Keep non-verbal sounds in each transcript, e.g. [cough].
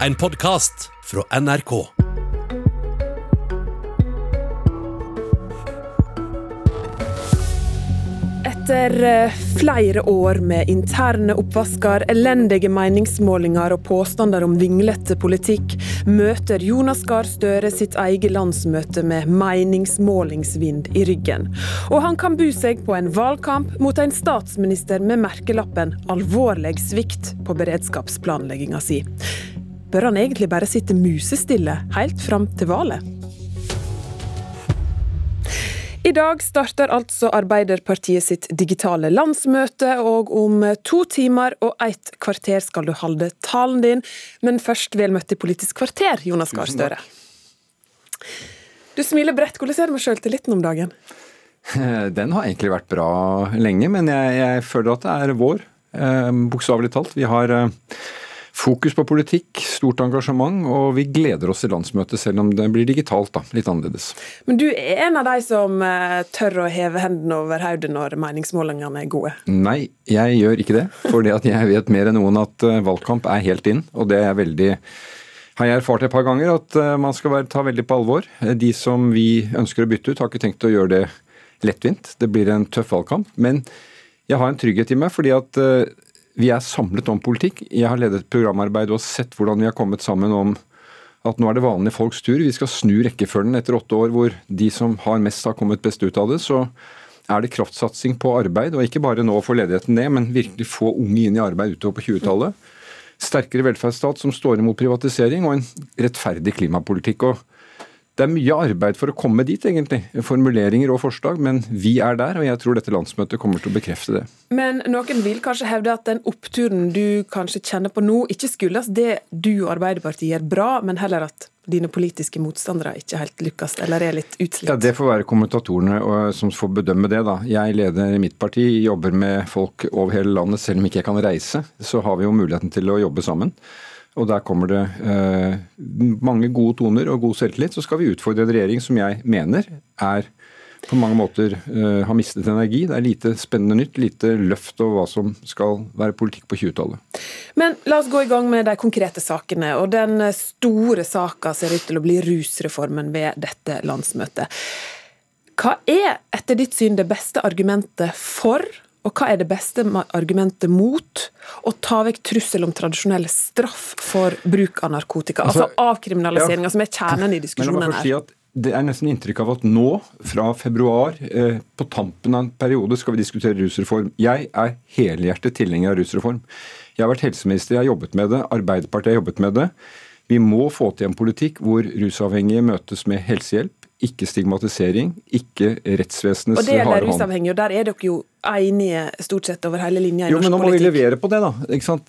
En podkast fra NRK. Etter eh, flere år med interne oppvasker, elendige meningsmålinger og påstander om vinglete politikk, møter Jonas Gahr Støre sitt eget landsmøte med meningsmålingsvind i ryggen. Og han kan bu seg på en valgkamp mot en statsminister med merkelappen 'alvorlig svikt' på beredskapsplanlegginga si. Bør han egentlig bare sitte musestille helt fram til valget? I dag starter altså Arbeiderpartiet sitt digitale landsmøte, og om to timer og ett kvarter skal du holde talen din. Men først vel møtt i Politisk kvarter, Jonas Gahr Støre. Du smiler bredt. Hvordan er det med sjøltilliten om dagen? [laughs] Den har egentlig vært bra lenge, men jeg, jeg føler at det er vår. Eh, Bokstavelig talt. Vi har eh, fokus på politikk, stort engasjement, og vi gleder oss til landsmøtet, selv om det blir digitalt, da. Litt annerledes. Men du er en av de som eh, tør å heve hendene over hodet når meningsmålingene er gode? Nei, jeg gjør ikke det. For jeg vet mer enn noen at eh, valgkamp er helt inn, og det er veldig har jeg erfart et par ganger at eh, man skal være, ta veldig på alvor. De som vi ønsker å bytte ut, har ikke tenkt å gjøre det lettvint. Det blir en tøff valgkamp. Men jeg har en trygghet i meg, fordi at vi er samlet om politikk. Jeg har ledet programarbeid og sett hvordan vi har kommet sammen om at nå er det vanlige folks tur. Vi skal snu rekkefølgen etter åtte år hvor de som har mest, har kommet best ut av det. Så er det kraftsatsing på arbeid, og ikke bare nå å få ledigheten ned, men virkelig få unge inn i arbeid utover på 20-tallet. Sterkere velferdsstat som står imot privatisering, og en rettferdig klimapolitikk. og det er mye arbeid for å komme dit, egentlig. Formuleringer og forslag, men vi er der, og jeg tror dette landsmøtet kommer til å bekrefte det. Men noen vil kanskje hevde at den oppturen du kanskje kjenner på nå, ikke skyldes det du og Arbeiderpartiet gjør bra, men heller at dine politiske motstandere ikke helt lykkes, eller er litt utslitt? Ja, Det får være kommentatorene som får bedømme det, da. Jeg leder mitt parti, jobber med folk over hele landet. Selv om ikke jeg kan reise, så har vi jo muligheten til å jobbe sammen. Og der kommer det eh, mange gode toner og god selvtillit. Så skal vi utfordre en regjering som jeg mener er på mange måter uh, har mistet energi. Det er lite spennende nytt, lite løft over hva som skal være politikk på 20-tallet. Men la oss gå i gang med de konkrete sakene. Og den store saka ser ut til å bli rusreformen ved dette landsmøtet. Hva er etter ditt syn det beste argumentet for og hva er det beste argumentet mot å ta vekk trussel om tradisjonell straff for bruk av narkotika? Altså, altså avkriminaliseringa, ja. som er kjernen i diskusjonen her. Si det er nesten inntrykk av at nå, fra februar, eh, på tampen av en periode, skal vi diskutere rusreform. Jeg er helhjertet tilhenger av rusreform. Jeg har vært helseminister, jeg har jobbet med det. Arbeiderpartiet har jobbet med det. Vi må få til en politikk hvor rusavhengige møtes med helsehjelp ikke stigmatisering, ikke rettsvesenets Og det gjelder rusavhengige, og der er dere jo enige stort sett over hele linja i jo, norsk politikk. Jo, men nå må vi levere på det, da. Det, er,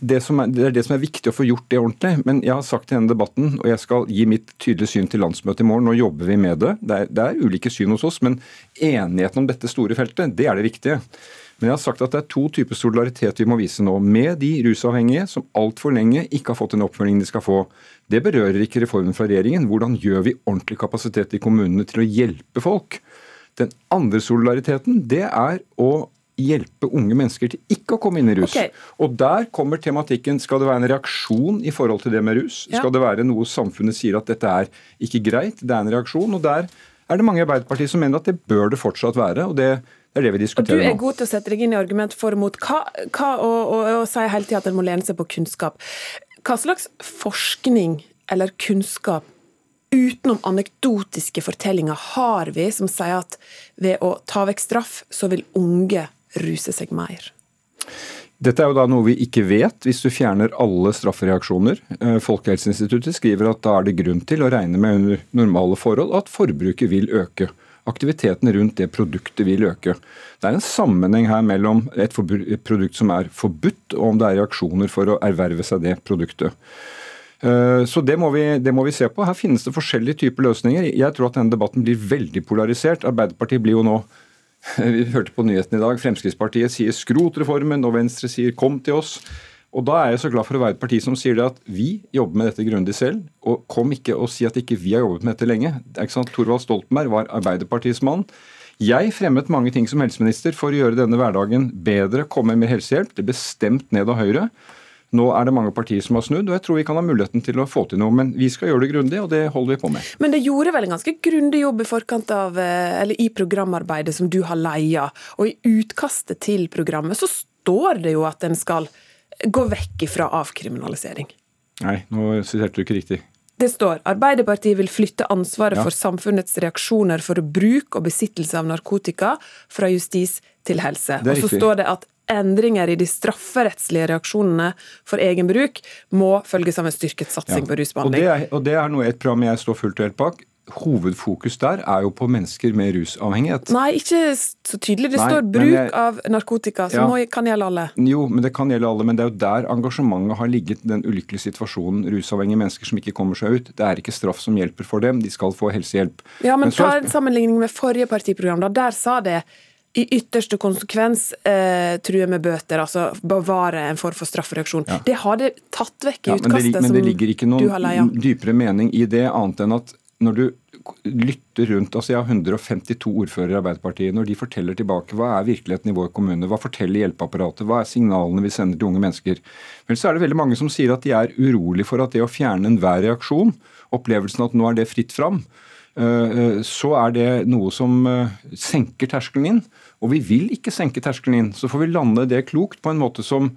det, er det som er viktig å få gjort det ordentlig. Men jeg har sagt i denne debatten, og jeg skal gi mitt tydelige syn til landsmøtet i morgen, nå jobber vi med det. Det er, det er ulike syn hos oss, men enigheten om dette store feltet, det er det viktige. Men jeg har sagt at det er to typer solidaritet vi må vise nå. Med de rusavhengige som altfor lenge ikke har fått den oppfølgingen de skal få. Det berører ikke reformen fra regjeringen. Hvordan gjør vi ordentlig kapasitet i kommunene til å hjelpe folk? Den andre solidariteten, det er å hjelpe unge mennesker til ikke å komme inn i rus. Okay. Og der kommer tematikken skal det være en reaksjon i forhold til det med rus. Ja. Skal det være noe samfunnet sier at dette er ikke greit, det er en reaksjon. Og der er det mange i Arbeiderpartiet som mener at det bør det fortsatt være. og det det er det vi diskuterer nå. Du er god til å sette deg inn i argument for og mot. Hva, hva og, og, og sier hele tida at en må lene seg på kunnskap. Hva slags forskning eller kunnskap utenom anekdotiske fortellinger har vi som sier at ved å ta vekk straff, så vil unge ruse seg mer? Dette er jo da noe vi ikke vet hvis du fjerner alle straffereaksjoner. Eh, Folkehelseinstituttet skriver at da er det grunn til å regne med under normale forhold at forbruket vil øke aktiviteten rundt det produktet vil øke. Det er en sammenheng her mellom et, produkt som er forbudt, og om det er reaksjoner for å erverve seg det produktet. Eh, så det må, vi, det må vi se på. Her finnes det forskjellige typer løsninger. Jeg tror at denne debatten blir veldig polarisert. Arbeiderpartiet blir jo nå [laughs] Vi hørte på nyhetene i dag. Fremskrittspartiet sier skrot reformen, og Venstre sier kom til oss. Og Da er jeg så glad for å være et parti som sier det at vi jobber med dette grundig selv. Og kom ikke og si at ikke vi har jobbet med dette lenge. Det er ikke sant? Torvald Stoltenberg var Arbeiderpartiets mann. Jeg fremmet mange ting som helseminister for å gjøre denne hverdagen bedre, komme med helsehjelp. Det ble stemt ned av Høyre. Nå er det mange partier som har snudd, og jeg tror vi kan ha muligheten til å få til noe. Men vi skal gjøre det grundig, og det holder vi på med. Men det gjorde vel en ganske grundig jobb i forkant av, eh, eller i programarbeidet som du har leia. Og i utkastet til programmet så står det jo at en skal gå vekk ifra avkriminalisering. Nei, nå siterte du ikke riktig. Det står Arbeiderpartiet vil flytte ansvaret ja. for samfunnets reaksjoner for bruk og besittelse av narkotika fra justis til helse. Og så står det at endringer i de strafferettslige reaksjonene for egen bruk må følges av en styrket satsing ja. på rusbehandling. Og det, er, og det er noe et program jeg står fullt og helt bak hovedfokus der er jo på mennesker med rusavhengighet. Nei, ikke så tydelig. Det Nei, står bruk jeg, av narkotika, som ja, kan gjelde alle. Jo, men det kan gjelde alle. Men det er jo der engasjementet har ligget, den ulykkelige situasjonen. Rusavhengige mennesker som ikke kommer seg ut. Det er ikke straff som hjelper for dem, de skal få helsehjelp. Ja, men, men ta en sammenligning med forrige partiprogram. da. Der sa det i ytterste konsekvens eh, true med bøter, altså bevare en form for straffereaksjon. Ja. Det har det tatt vekk i ja, utkastet men det, men det ligger ikke noen dypere mening i det, annet enn at når du lytter rundt altså Jeg har 152 ordførere i Arbeiderpartiet. Når de forteller tilbake hva er virkeligheten i vår kommune, hva forteller hjelpeapparatet, hva er signalene vi sender til unge mennesker, vel så er det veldig mange som sier at de er urolig for at det å fjerne enhver reaksjon, opplevelsen at nå er det fritt fram, så er det noe som eh, senker terskelen inn. Og vi vil ikke senke terskelen inn. Så får vi lande det klokt på en måte som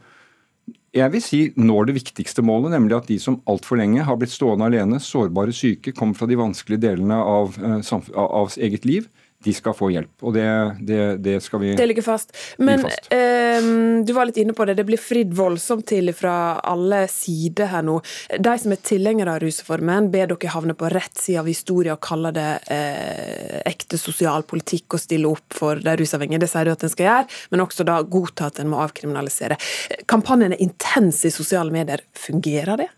jeg vil si når det viktigste målet, nemlig at de som altfor lenge har blitt stående alene, sårbare syke, kommer fra de vanskelige delene av, eh, av eget liv, de skal få hjelp. Og det, det, det skal vi Det ligger fast. Men fast. Eh, du var litt inne på det, det blir fridd voldsomt til fra alle sider her nå. De som er tilhengere av rusreformen, ber dere havne på rett side av historien og kaller det eh, ekte sosialpolitikk å stille opp for de rusavhengige. Det sier du at en skal gjøre, men også da godta at en må avkriminalisere. Kampanjen er intens i sosiale medier. Fungerer det?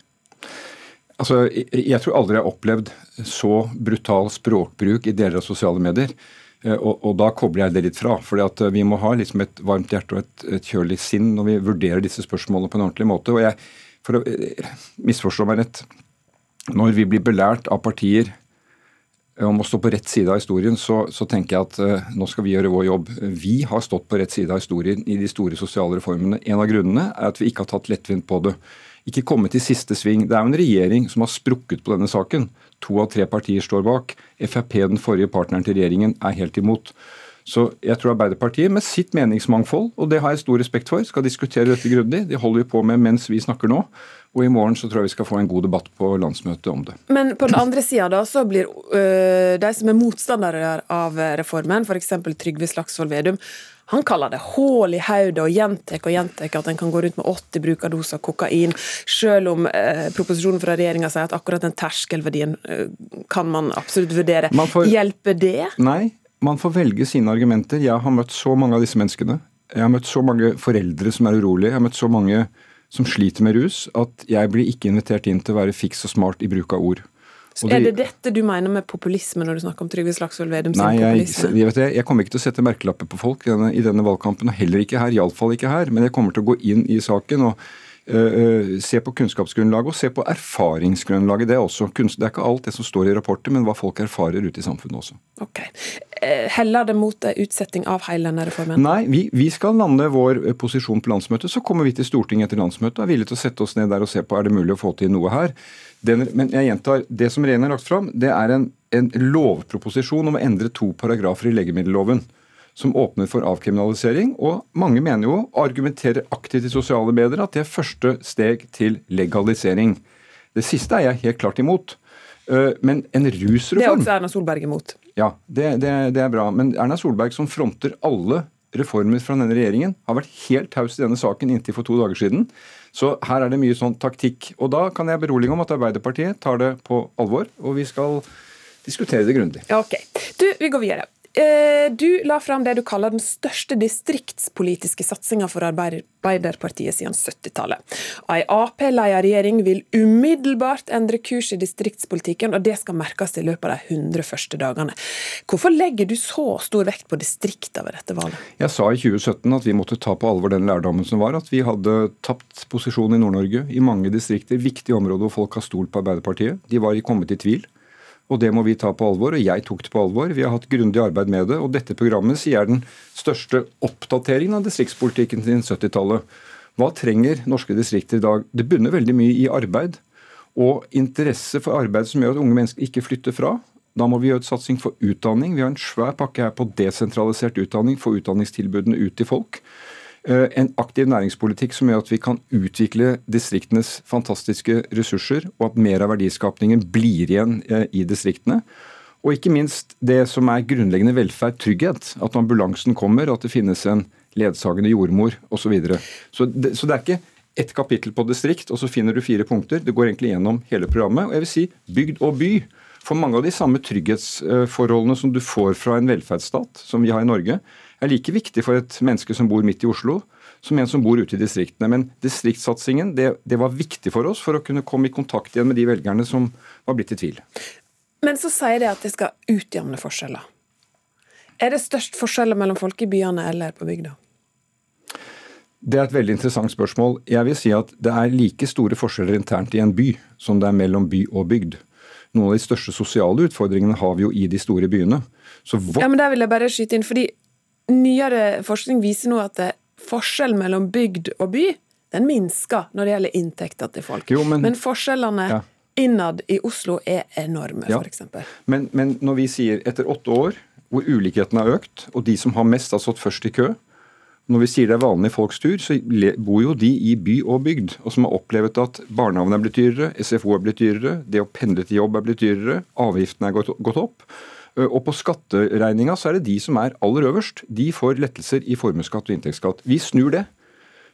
Altså, jeg tror aldri jeg har opplevd så brutal språkbruk i deler av sosiale medier. Eh, og, og da kobler jeg det litt fra. for eh, Vi må ha liksom et varmt hjerte og et, et, kjølig sinn når vi vurderer disse spørsmålene på en ordentlig måte. og jeg, For å eh, misforstå meg rett, når vi blir belært av partier om å stå på rett side av historien, så, så, tenker jeg at uh, nå skal vi gjøre vår jobb. Vi har stått på rett side av historien i de store sosiale reformene. En av grunnene er at vi ikke har tatt lettvint på det ikke kommet til siste sving. Det er jo en regjering som har sprukket på denne saken. To av tre partier står bak. Frp, den forrige partneren til regjeringen, er helt imot. Så jeg tror Arbeiderpartiet med sitt meningsmangfold, og det har jeg stor respekt for, skal diskutere dette grundig. Det holder vi på med mens vi snakker nå. Og i morgen så tror jeg vi skal få en god debatt på landsmøtet om det. Men på den andre sida da, så blir øh, de som er motstandere av reformen, f.eks. Trygve Slagsvold Vedum, han kaller det hull i hodet og gjentar og gjentar at en kan gå rundt med 80 brukerdoser kokain, selv om eh, proposisjonen fra regjeringa sier at akkurat den terskelverdien eh, kan man absolutt vurdere. Man får, Hjelper det? Nei, man får velge sine argumenter. Jeg har møtt så mange av disse menneskene. Jeg har møtt så mange foreldre som er urolige. Jeg har møtt så mange som sliter med rus, at jeg blir ikke invitert inn til å være fiks og smart i bruk av ord. Så er det dette du mener med populisme når du snakker om Trygve Slagsvold Vedum sin nei, populisme? Jeg, vet det, jeg, kommer ikke til å sette merkelapper på folk i denne, i denne valgkampen, og heller ikke her. Iallfall ikke her. Men jeg kommer til å gå inn i saken og øh, se på kunnskapsgrunnlaget og se på erfaringsgrunnlaget. Det er, også, det er ikke alt det som står i rapporter, men hva folk erfarer ute i samfunnet også. Ok. Uh, heller det mot utsetting av hele denne reformen? Nei, vi, vi, skal lande vår posisjon på landsmøtet. Så kommer vi til Stortinget etter landsmøtet og er villige til å sette oss ned der og se på er det mulig å få til noe her. Den, men jeg gjentar, det som regjeringen har lagt fram, det er en, en lovproposisjon om å endre to paragrafer i legemiddelloven som åpner for avkriminalisering. Og mange mener jo, argumenterer aktivt i sosiale medier, at det er første steg til legalisering. Det siste er jeg helt klart imot. Eh, men en rusreform Det er også Erna Solberg imot. Ja, det, det, det er bra. Men Erna Solberg, som fronter alle reformer fra denne regjeringen, har vært helt taus i denne saken inntil for to dager siden. Så her er det mye sånn taktikk. Og da kan jeg berolige om at Arbeiderpartiet tar det på alvor, og vi skal diskutere det grundig. Ok. Du, vi går videre. Eh, du la fram det du kaller den største distriktspolitiske satsinga for Arbeiderpartiet siden 70-tallet. Ei Ap-ledet regjering vil umiddelbart endre kurs i distriktspolitikken, og det skal merkes i løpet av de 100 første dagene. Hvorfor legger du så stor vekt på distrikta ved dette valget? Jeg sa i 2017 at vi måtte ta på alvor den lærdommen som var, at vi hadde tapt posisjon i Nord-Norge, i mange distrikter, viktige områder hvor folk har stolt på Arbeiderpartiet. De var kommet i tvil. Og det må vi ta på alvor, og jeg tok det på alvor. Vi har hatt grundig arbeid med det. Og dette programmet sier er den største oppdateringen av distriktspolitikken siden 70-tallet. Hva trenger norske distrikter i dag? Det bunner veldig mye i arbeid og interesse for arbeid som gjør at unge mennesker ikke flytter fra. Da må vi gjøre et satsing for utdanning. Vi har en svær pakke her på desentralisert utdanning, få utdanningstilbudene ut til folk. Eh, en aktiv næringspolitikk som gjør at vi kan utvikle distriktenes fantastiske ressurser, og at mer av verdiskapningen blir igjen eh, i distriktene. Og ikke minst det som er grunnleggende velferd, trygghet. At ambulansen kommer, at det finnes en ledsagende jordmor osv. Så, videre. så, det, så det er ikke ett kapittel på distrikt, og så finner du fire punkter. Det går egentlig gjennom hele programmet. Og jeg vil si bygd og by. For mange av de samme trygghetsforholdene som du får fra en velferdsstat, som vi har i Norge, er like viktig for et menneske som bor midt i Oslo, som en som bor ute i distriktene. Men distriktssatsingen det, det var viktig for oss for å kunne komme i kontakt igjen med de velgerne som var blitt i tvil. Men så sier de at det skal utjevne forskjeller. Er det størst forskjeller mellom folk i byene eller på bygda? Det er et veldig interessant spørsmål. Jeg vil si at det er like store forskjeller internt i en by som det er mellom by og bygd. Noen av de største sosiale utfordringene har vi jo i de store byene. ja, men der vil jeg bare skyte inn, fordi Nyere forskning viser nå at forskjellen mellom bygd og by den minsker når det gjelder inntekter til folk. Jo, men, men, forskjellene ja. innad i Oslo er enorme, ja. f.eks. Men, men når vi sier etter åtte år hvor ulikheten har økt, og de som har mest, har stått først i kø, når vi sier det er vanlige folks tur, så bor jo de i by og bygd, og som har opplevd at barnehagen er blitt dyrere, SFO er blitt dyrere, det å pendle til jobb er blitt dyrere, avgiftene er gått, gått opp. Og på skatteregninga så er det de som er aller øverst. De får lettelser i formuesskatt og inntektsskatt. Vi snur det.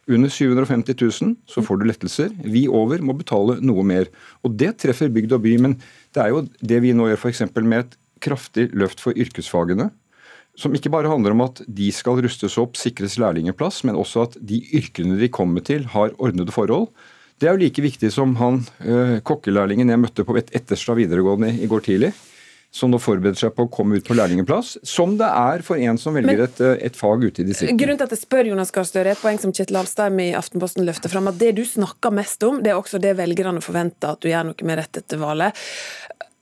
Under 750 000 så får du lettelser. Vi over må betale noe mer. Og Det treffer bygd og by. Men det er jo det vi nå gjør f.eks. med et kraftig løft for yrkesfagene som ikke bare handler om at de skal rustes opp, sikres lærlingeplass, men også at de yrkene de kommer til, har ordnede forhold. Det er jo like viktig som han øh, kokkelærlingen jeg møtte på Etterstad videregående i går tidlig, som nå forbereder seg på å komme ut på lærlingeplass, som det er for en som velger et, eh, et, fag ute i distriktet. Grunnen til at jeg spør Jonas Gahr Støre, et poeng som Kjetil Alstheim i Aftenposten løfter fram, at det du snakker mest om, det er også det velgerne forventer at du gjør noe med rett etter valget.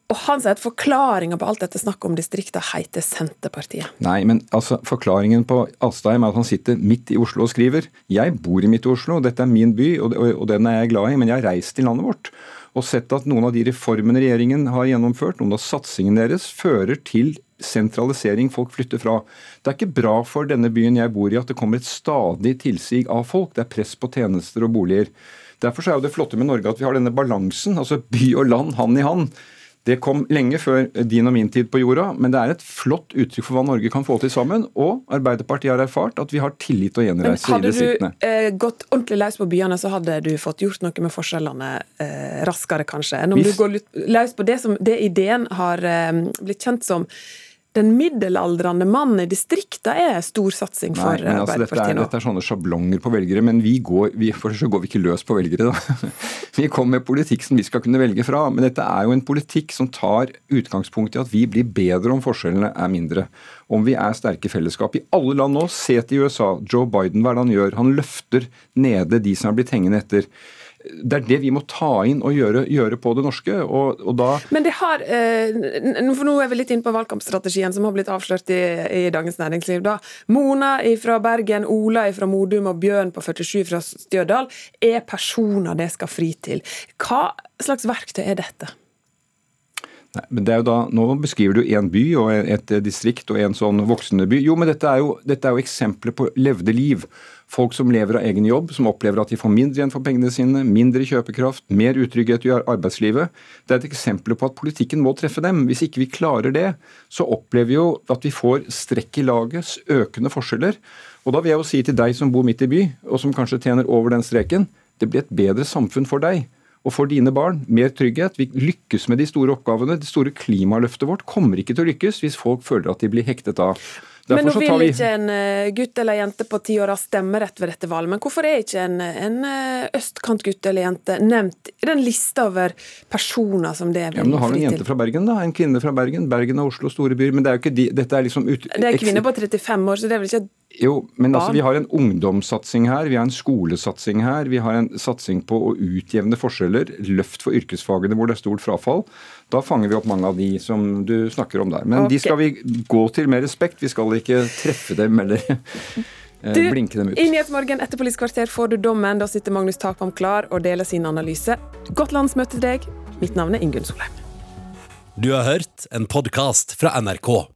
Og han sier at forklaringa på alt dette snakket om distrikta heter Senterpartiet. Nei, men altså, forklaringen på Alstheim er at han sitter midt i Oslo og skriver. Jeg bor i midt i Oslo, dette er min by, og, og, og den er jeg glad i, men jeg har reist til landet vårt og sett at noen av de reformene regjeringen har gjennomført, noen av satsingene deres, fører til sentralisering, folk flytter fra. Det er ikke bra for denne byen jeg bor i at det kommer et stadig tilsig av folk. Det er press på tjenester og boliger. Derfor er det flotte med Norge at vi har denne balansen, altså by og land hand i hand. Det kom lenge før din og min tid på jorda, men det er et flott uttrykk for hva Norge kan få til sammen. Og Arbeiderpartiet har erfart at vi har tillit og gjenreise i distriktene. Hadde du eh, gått ordentlig løs på byene, så hadde du fått gjort noe med forskjellene eh, raskere, kanskje, enn om Hvis... du går løs på det som det ideen har eh, blitt kjent som den middelaldrende mannen i distrikta er stor satsing for Nei, men altså, Arbeiderpartiet nå. Dette er sånne sjablonger på velgere, men vi går, vi, for så går vi ikke løs på velgere. da. [laughs] Vi kommer med politikk som vi skal kunne velge fra. Men dette er jo en politikk som tar utgangspunkt i at vi blir bedre om forskjellene er mindre. Om vi er sterke fellesskap. I alle land nå, se til USA. Joe Biden, hva er det han gjør? Han løfter nede de som er blitt hengende etter det er det vi må ta inn og gjøre, gjøre på det norske. Og, og, da Men det har eh, for Nå er vi litt inne på valgkampstrategien som har blitt avslørt i, i Dagens Næringsliv. da. Mona fra Bergen, Ola fra Modum og Bjørn på 47 fra Stjørdal er personer det skal fri til. Hva slags verktøy er dette? Nei, men det er jo da, Nå beskriver du en by og et distrikt og en sånn voksende by. Jo, men dette er jo, dette er jo eksempler på levde liv. Folk som lever av egen jobb, som opplever at de får mindre igjen for pengene sine, mindre kjøpekraft, mer utrygghet i arbeidslivet. Det er et eksempel på at politikken må treffe dem. Hvis ikke vi klarer det, så opplever vi jo at vi får strekk i laget, økende forskjeller. Og da vil jeg jo si til deg som bor midt i by, og som kanskje tjener over den streken, det blir et bedre samfunn for deg og for dine barn. Mer trygghet. Vi lykkes med de store oppgavene. Det store klimaløftet vårt kommer ikke til å lykkes hvis folk føler at de blir hektet av. Derfor men nå vil vi... ikke en eh, gutt eller jente på ti år ha stemmerett ved dette valget. Men hvorfor er ikke en, en eh, østkantgutt eller jente nevnt i den lista over personer som det vil ja, men Nå har du en jente fra Bergen, da. En kvinne fra Bergen. Bergen og Oslo, store byer. Men det er jo ikke de, dette er liksom ut... Det er kvinner på 35 år, så det er vel ikke jo, men altså, vi har en ungdomssatsing her, vi har en skolesatsing her. Vi har en satsing på å utjevne forskjeller. Løft for yrkesfagene hvor det er stort frafall. Da fanger vi opp mange av de som du snakker om der. Men okay. de skal vi gå til med respekt. Vi skal ikke treffe dem eller eh, du, blinke dem ut. I Nyhetsmorgen etter Politisk kvarter får du dommen. Da sitter Magnus Takvam klar og deler sin analyse. Godt landsmøte til deg. Mitt navn er Ingunn Solheim. Du har hørt en podkast fra NRK.